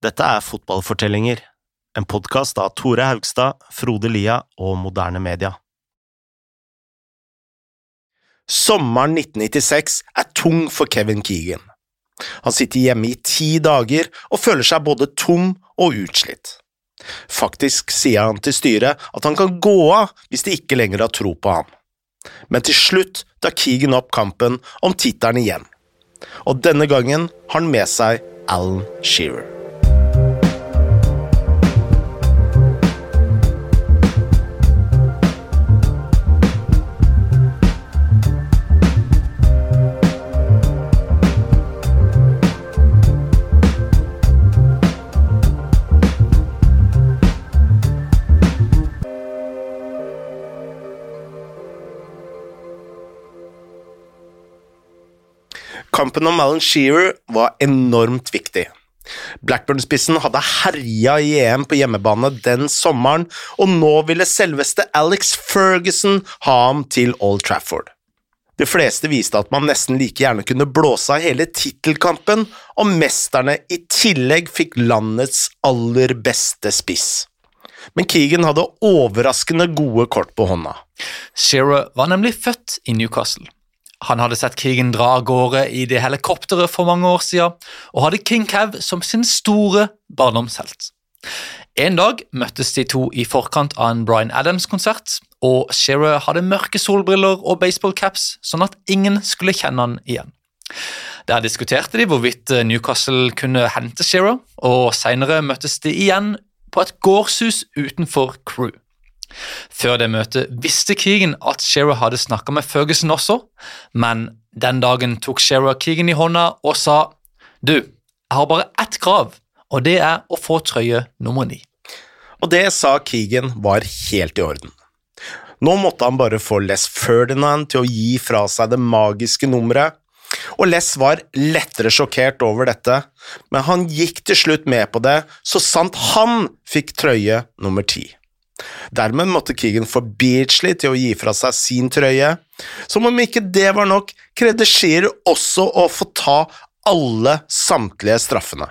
Dette er Fotballfortellinger, en podkast av Tore Haugstad, Frode Lia og Moderne Media. Sommeren 1996 er tung for Kevin Keegan. Han sitter hjemme i ti dager og føler seg både tom og utslitt. Faktisk sier han til styret at han kan gå av hvis de ikke lenger har tro på ham. Men til slutt tar Keegan opp kampen om tittelen igjen. Og denne gangen har han med seg Alan Shearer. Kampen om Alan Shearer var enormt viktig. Blackburn-spissen hadde herja i EM på hjemmebane den sommeren, og nå ville selveste Alex Ferguson ha ham til Old Trafford. De fleste viste at man nesten like gjerne kunne blåse av hele tittelkampen om mesterne i tillegg fikk landets aller beste spiss. Men Keegan hadde overraskende gode kort på hånda. Shearer var nemlig født i Newcastle. Han hadde sett krigen dra av gårde i det helikopteret for mange år siden, og hadde King Cav som sin store barndomshelt. En dag møttes de to i forkant av en Bryan Adams-konsert, og Shearer hadde mørke solbriller og baseballcaps, sånn at ingen skulle kjenne han igjen. Der diskuterte de hvorvidt Newcastle kunne hente Shearer, og senere møttes de igjen på et gårdshus utenfor Crew. Før det møtet visste Keegan at Shearer hadde snakka med Ferguson også, men den dagen tok Shearer Keegan i hånda og sa du, jeg har bare ett krav, og det er å få trøye nummer ni. Og det sa Keegan var helt i orden. Nå måtte han bare få Les Ferdinand til å gi fra seg det magiske nummeret, og Les var lettere sjokkert over dette, men han gikk til slutt med på det så sant han fikk trøye nummer ti. Dermed måtte Keegan få Beachley til å gi fra seg sin trøye. Som om ikke det var nok, krevde Shearer også å få ta alle samtlige straffene.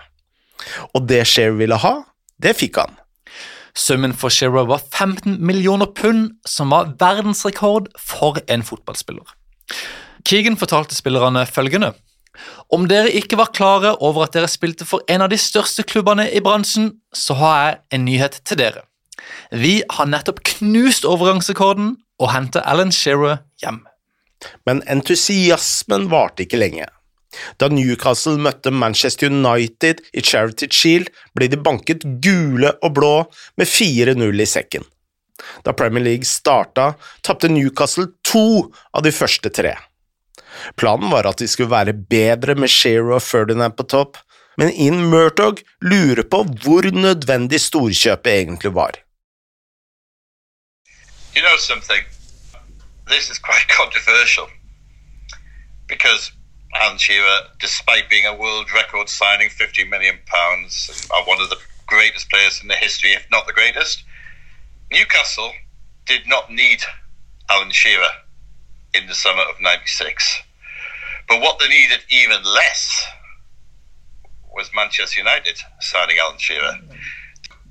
Og det Shearer ville ha, det fikk han. Summen for Shearer var 15 millioner pund, som var verdensrekord for en fotballspiller. Keegan fortalte spillerne følgende. Om dere ikke var klare over at dere spilte for en av de største klubbene i bransjen, så har jeg en nyhet til dere. Vi har nettopp knust overgangsrekorden og henta Alan Shearer hjem. Men entusiasmen varte ikke lenge. Da Newcastle møtte Manchester United i Charity Shield, ble de banket gule og blå med 4-0 i sekken. Da Premier League starta, tapte Newcastle to av de første tre. Planen var at de skulle være bedre med Shearer og Ferdinand på topp, men Ian Murtog lurer på hvor nødvendig storkjøpet egentlig var. You know something? This is quite controversial because Alan Shearer, despite being a world record signing, fifty million pounds, are one of the greatest players in the history, if not the greatest. Newcastle did not need Alan Shearer in the summer of '96, but what they needed even less was Manchester United signing Alan Shearer.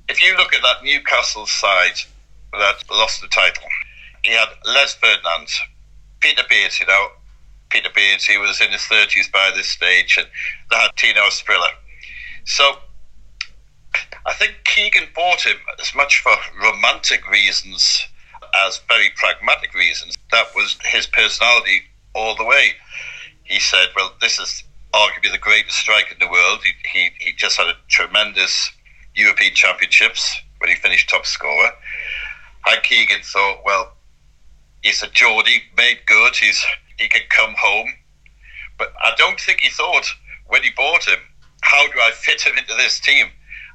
If you look at that Newcastle side that lost the title. He had Les Ferdinand, Peter Beard, you know. Peter Beard, he was in his 30s by this stage, and they had Tino Asprilla. So I think Keegan bought him as much for romantic reasons as very pragmatic reasons. That was his personality all the way. He said, well, this is arguably the greatest striker in the world. He, he, he just had a tremendous European Championships when he finished top scorer. And Keegan thought, well, he's a Geordie, made good. He's he can come home. But I don't think he thought when he bought him, how do I fit him into this team?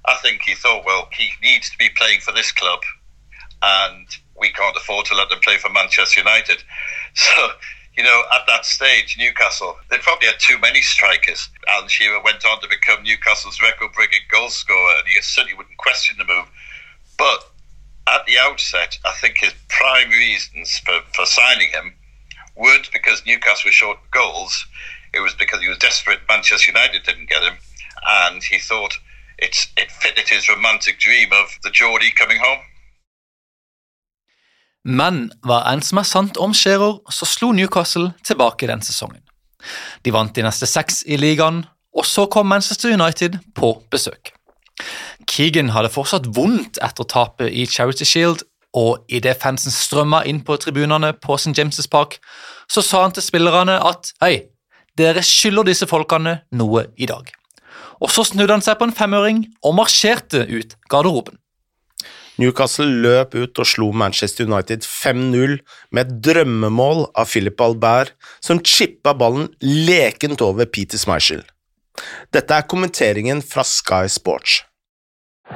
I think he thought, well, he needs to be playing for this club, and we can't afford to let them play for Manchester United. So, you know, at that stage, Newcastle, they probably had too many strikers. Alan Shearer went on to become Newcastle's record-breaking goal scorer, and you certainly wouldn't question the move. But at the outset, I think his prime reasons for, for signing him weren't because Newcastle was short goals. It was because he was desperate Manchester United didn't get him, and he thought it's created his romantic dream of the Geordie coming home. Men hva enn som er sant om Shearer, så slo Newcastle tilbake den sesongen. De vant de neste seks i ligaen, og så kom Manchester United på besøk. Keegan hadde fortsatt vondt etter tapet i Charity Shield, og idet fansen strømma inn på tribunene på St. James' Park, så sa han til spillerne at hei, dere skylder disse folkene noe i dag. Og så snudde han seg på en femøring og marsjerte ut garderoben. Newcastle løp ut og slo Manchester United 5-0 med et drømmemål av Philip Albert, som chippa ballen lekent over Peter Schmeichel. Dette er kommenteringen fra Sky Sports. Oh!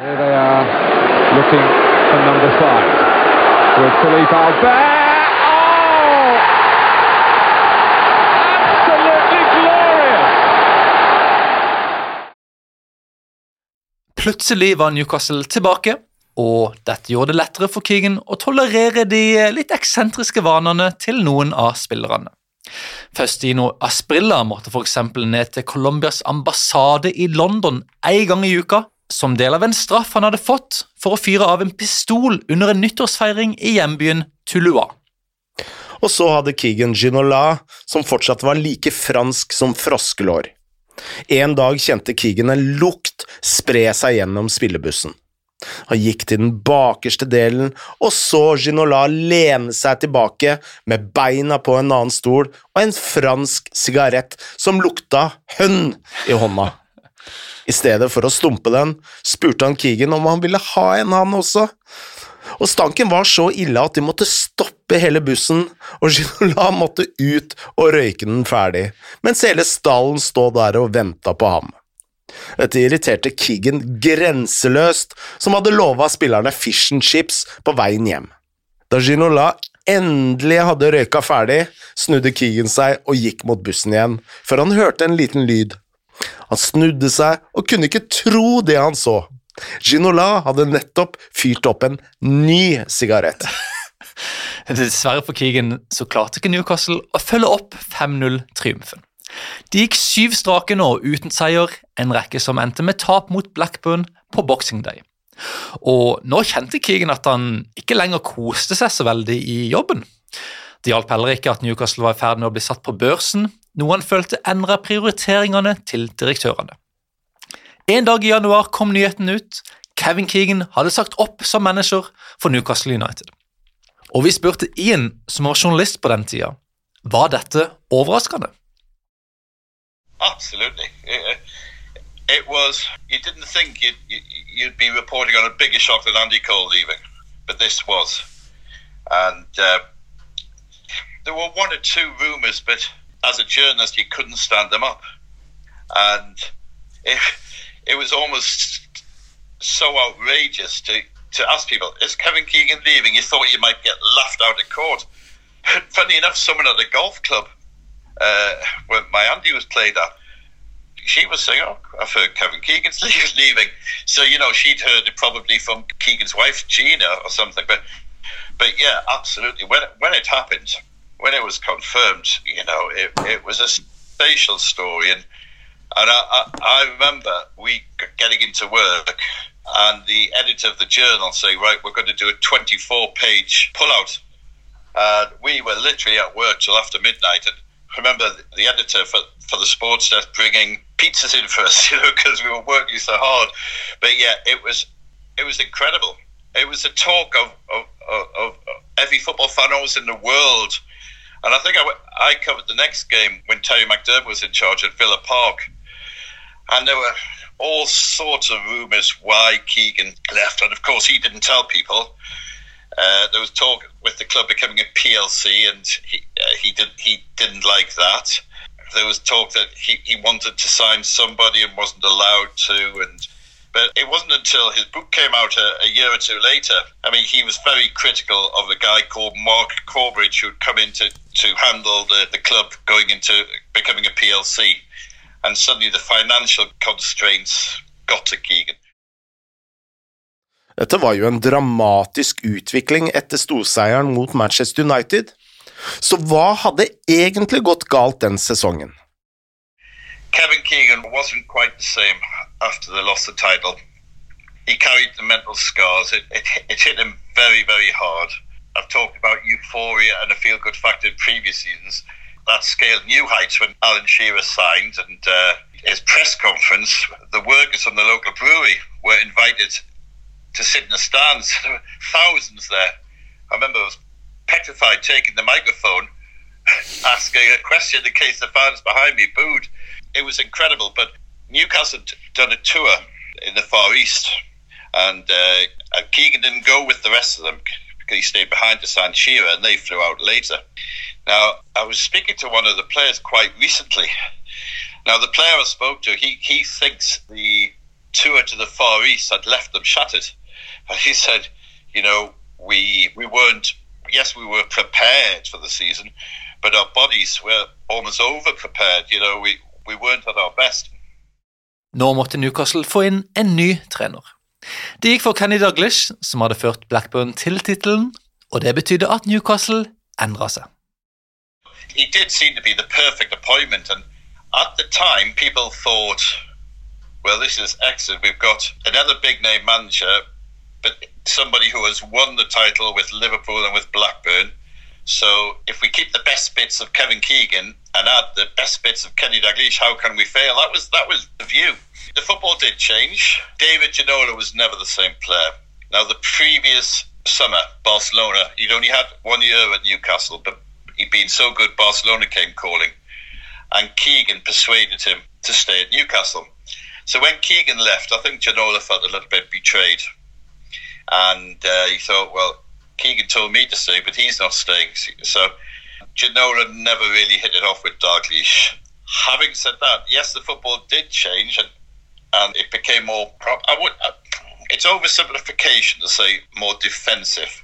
Plutselig var Newcastle tilbake, og dette gjorde det lettere for Keegan å tolerere de litt eksentriske vanene til noen av spillerne. Faustino Asprilla måtte f.eks. ned til Colombias ambassade i London en gang i uka som del av en straff han hadde fått for å fyre av en pistol under en nyttårsfeiring i hjembyen Tulua. Og så hadde Keegan Ginola, som fortsatt var like fransk som froskelår. En dag kjente Keegan en lukt spre seg gjennom spillebussen. Han gikk til den bakerste delen og så Ginola lene seg tilbake med beina på en annen stol og en fransk sigarett som lukta hønn i hånda. I stedet for å stumpe den, spurte han Keegan om han ville ha en, han også. Og stanken var så ille at de måtte stoppe hele bussen, og Ginola måtte ut og røyke den ferdig, mens hele stallen stod der og venta på ham. Dette irriterte Keegan grenseløst, som hadde lova spillerne fish and chips på veien hjem. Da Ginola endelig hadde røyka ferdig, snudde Keegan seg og gikk mot bussen igjen, før han hørte en liten lyd. Han snudde seg og kunne ikke tro det han så. Ginola hadde nettopp fyrt opp en ny sigarett. Dessverre for Keegan så klarte ikke Newcastle å følge opp 5-0-triumfen. De gikk syv strake nå uten seier, en rekke som endte med tap mot Blackburn på Boxing Day. Og nå kjente Keegan at han ikke lenger koste seg så veldig i jobben. Det hjalp heller ikke at Newcastle var i ferd med å bli satt på børsen, noe han følte endra prioriteringene til direktørene. En dag i januar kom nyheten ut. Kevin Keegan hadde sagt opp som manager for Newcastle United. Og vi spurte Ian, som var journalist på den tida, var dette overraskende? Absolutely. It, it was. You didn't think you'd, you'd be reporting on a bigger shock than Andy Cole leaving, but this was. And uh, there were one or two rumours, but as a journalist, you couldn't stand them up. And it, it was almost so outrageous to, to ask people, is Kevin Keegan leaving? You thought you might get laughed out of court. Funny enough, someone at a golf club uh, where my auntie was played at, she was saying, "Oh, I've heard Kevin Keegan's leaving." So you know, she'd heard it probably from Keegan's wife Gina or something. But but yeah, absolutely. When when it happened, when it was confirmed, you know, it, it was a spatial story, and and I, I, I remember we getting into work, and the editor of the journal saying, "Right, we're going to do a 24-page pullout." And we were literally at work till after midnight, and I remember the editor for, for the sports desk bringing pizzas in for us, you know, because we were working so hard. But yeah, it was it was incredible. It was the talk of of, of, of every football fan almost in the world. And I think I, I covered the next game when Terry McDermott was in charge at Villa Park, and there were all sorts of rumours why Keegan left, and of course he didn't tell people. Uh, there was talk with the club becoming a PLC, and he uh, he did he didn't like that. There was talk that he, he wanted to sign somebody and wasn't allowed to, and but it wasn't until his book came out a, a year or two later. I mean, he was very critical of a guy called Mark Corbidge who'd come in to, to handle the, the club going into becoming a PLC, and suddenly the financial constraints got to Keegan. Dette var jo en dramatisk utvikling etter storseieren mot Manchester United. Så hva hadde egentlig gått galt den sesongen? Kevin Keegan wasn't quite the same after the loss of title. he carried the mental scars. It, it, it hit him very, very hard. I've talked about euphoria and a feel good factor in previous seasons. That scaled new heights when Alan Shearer signed, and uh, his press conference, the workers from the local brewery were invited to sit in the stands. There were thousands there. I remember I was petrified taking the microphone, asking a question in case the fans behind me booed. It was incredible, but Newcastle done a tour in the Far East, and, uh, Keegan didn't go with the rest of them because he stayed behind to sign Shearer, and they flew out later. Now, I was speaking to one of the players quite recently. Now, the player I spoke to, he, he thinks the tour to the Far East had left them shattered. And he said, you know, we we weren't. Yes, we were prepared for the season, but our bodies were almost over prepared. You know, we we weren't at our best. Nå måtte Newcastle få inn en ny trener. Det gikk for Kenny Douglas, som hadde ført Blackburn til tittelen, og det betydde at Newcastle endra seg. He did seem to be the perfect appointment, and at the time, people thought, well, this is excellent. We've got another big name manager, but somebody who has won the title with Liverpool and with Blackburn. So if we keep the best bits of Kevin Keegan and add the best bits of Kenny Dalglish, how can we fail? That was that was the view. The football did change. David Ginola was never the same player. Now the previous summer, Barcelona, he'd only had one year at Newcastle, but he'd been so good Barcelona came calling. And Keegan persuaded him to stay at Newcastle. So when Keegan left, I think Ginola felt a little bit betrayed. And uh, he thought, well, Keegan told me to stay, but he's not staying. So Ginola never really hit it off with Dalglish. Having said that, yes, the football did change and, and it became more. Prop- I would. Uh, it's oversimplification to say more defensive,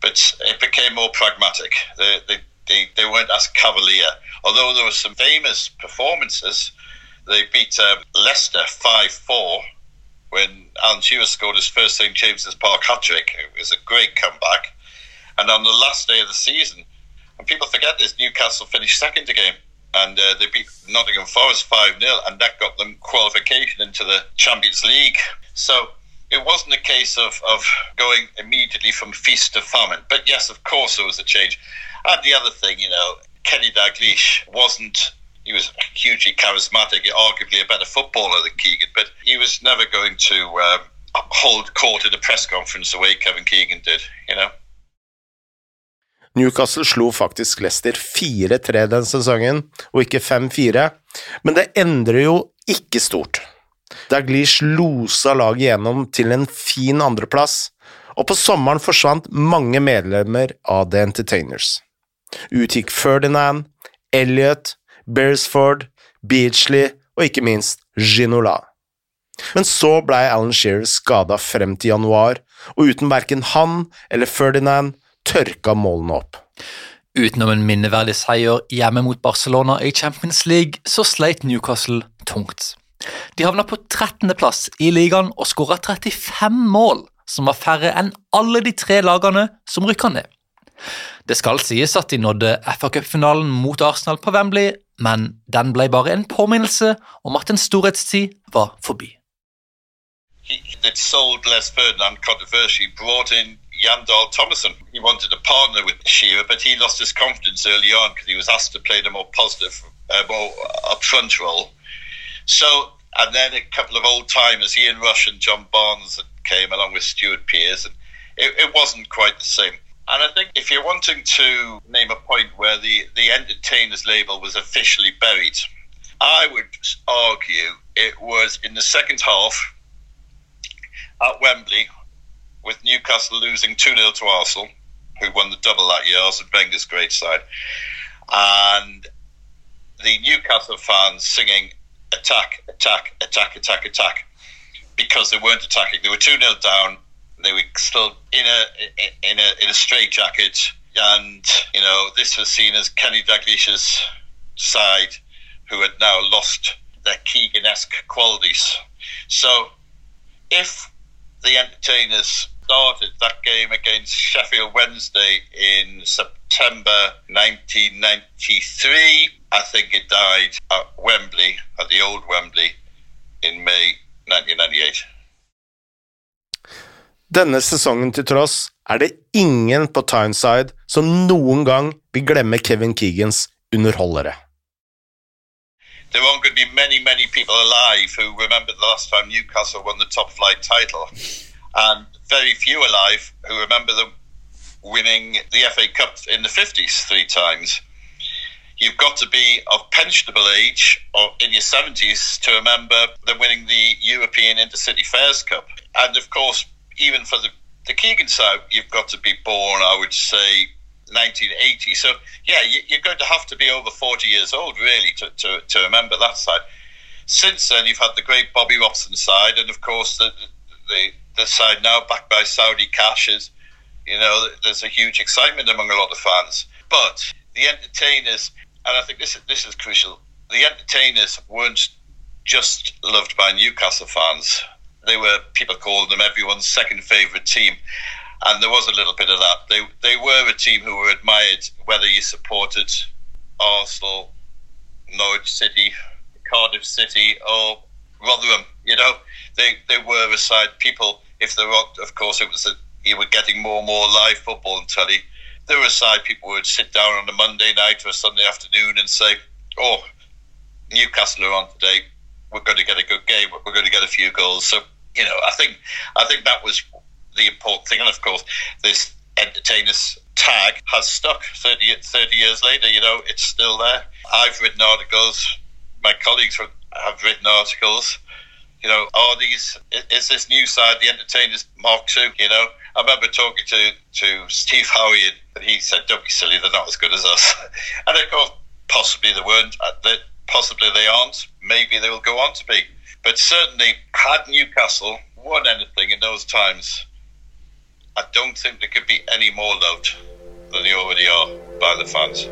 but it became more pragmatic. They, they, they, they weren't as cavalier. Although there were some famous performances, they beat uh, Leicester 5 4 when Alan Shearer scored his first St James's Park hat trick. It was a great comeback. And on the last day of the season, and people forget this, Newcastle finished second again. And uh, they beat Nottingham Forest 5 0, and that got them qualification into the Champions League. So it wasn't a case of, of going immediately from feast to famine. But yes, of course, there was a change. And the other thing, you know, Kenny Dalglish wasn't he was hugely charismatic, arguably a better footballer than Keegan, but he was never going to um, hold court at a press conference the way Kevin Keegan did, you know. Newcastle slo faktisk Leicester 4-3 den sesongen, og ikke 5-4, men det endrer jo ikke stort. Daglish losa laget gjennom til en fin andreplass, og på sommeren forsvant mange medlemmer av The Entertainers. Ut gikk Ferdinand, Elliot, Beresford, Beachley og ikke minst Ginola. Men så blei Alan Shearer skada frem til januar, og uten verken han eller Ferdinand tørka målene opp. Utenom en minneverdig seier hjemme mot Barcelona i Champions League, så sleit Newcastle tungt. De havna på 13.-plass i ligaen og skåra 35 mål, som var færre enn alle de tre lagene som rykka ned. Det skal sies at de nådde FA-cupfinalen mot Arsenal på Wembley, men den ble bare en påminnelse om at en storhetstid var forbi. He, sold Les Ferdinand controversy, brought in Jon Dahl Tomasson. He wanted to partner with Shearer, but he lost his confidence early on because he was asked to play the more positive, uh, more upfront role. So, and then a couple of old timers, Ian Rush and John Barnes, came along with Stuart Pearce, and it, it wasn't quite the same. And I think if you're wanting to name a point where the, the entertainers label was officially buried, I would argue it was in the second half at Wembley with Newcastle losing 2 0 to Arsenal, who won the double that year, Arsene Wenger's great side, and the Newcastle fans singing attack, attack, attack, attack, attack, because they weren't attacking. They were 2 0 down they were still in a in a in a straight jacket, and you know this was seen as Kenny Dalglish's side, who had now lost their Keegan-esque qualities. So, if the entertainers started that game against Sheffield Wednesday in September 1993, I think it died at Wembley, at the old Wembley, in May 1998. Denne sesongen til tross er det ingen på Tyneside som noen gang vil glemme Kevin Keegans underholdere. There aren't going to be many, many people alive who remember the last time Newcastle won the top flight title, and very few alive who remember them winning the FA Cup in the 50s three times. You've got to be of pensionable age or in your 70s to remember them winning the European Intercity Fairs Cup. And of course, even for the, the Keegan side, you've got to be born, I would say, 1980. So, yeah, you, are going to have to be over 40 years old, really, to, to, to remember that side. Since then, you've had the great Bobby Robson side, and of course, the, the, the side now backed by Saudi cash is, you know, there's a huge excitement among a lot of fans. But the entertainers, and I think this, this is crucial, the entertainers weren't just loved by Newcastle fans. They were people calling them everyone's second favourite team and there was a little bit of that. They they were a team who were admired, whether you supported Arsenal, Norwich City, Cardiff City, or Rotherham. You know, they they were a side people. If they were, of course, it was a, you were getting more and more live football and telly. There were a side people who would sit down on a Monday night or a Sunday afternoon and say, "Oh, Newcastle are on today. We're going to get a good game. We're going to get a few goals." So you know, I think I think that was the important thing. And of course, this entertainers tag has stuck 30, 30 years later. You know, it's still there. I've written articles. My colleagues have written articles. You know, are these is this new side the entertainers Mark II? You know, I remember talking to to Steve Howey and he said, "Don't be silly, they're not as good as us." and of course, possibly they weren't. Uh, possibly they aren't. Maybe they will go on to be. But certainly, had Newcastle won anything in those times, I don't think they could be any more loved than they already are by the fans.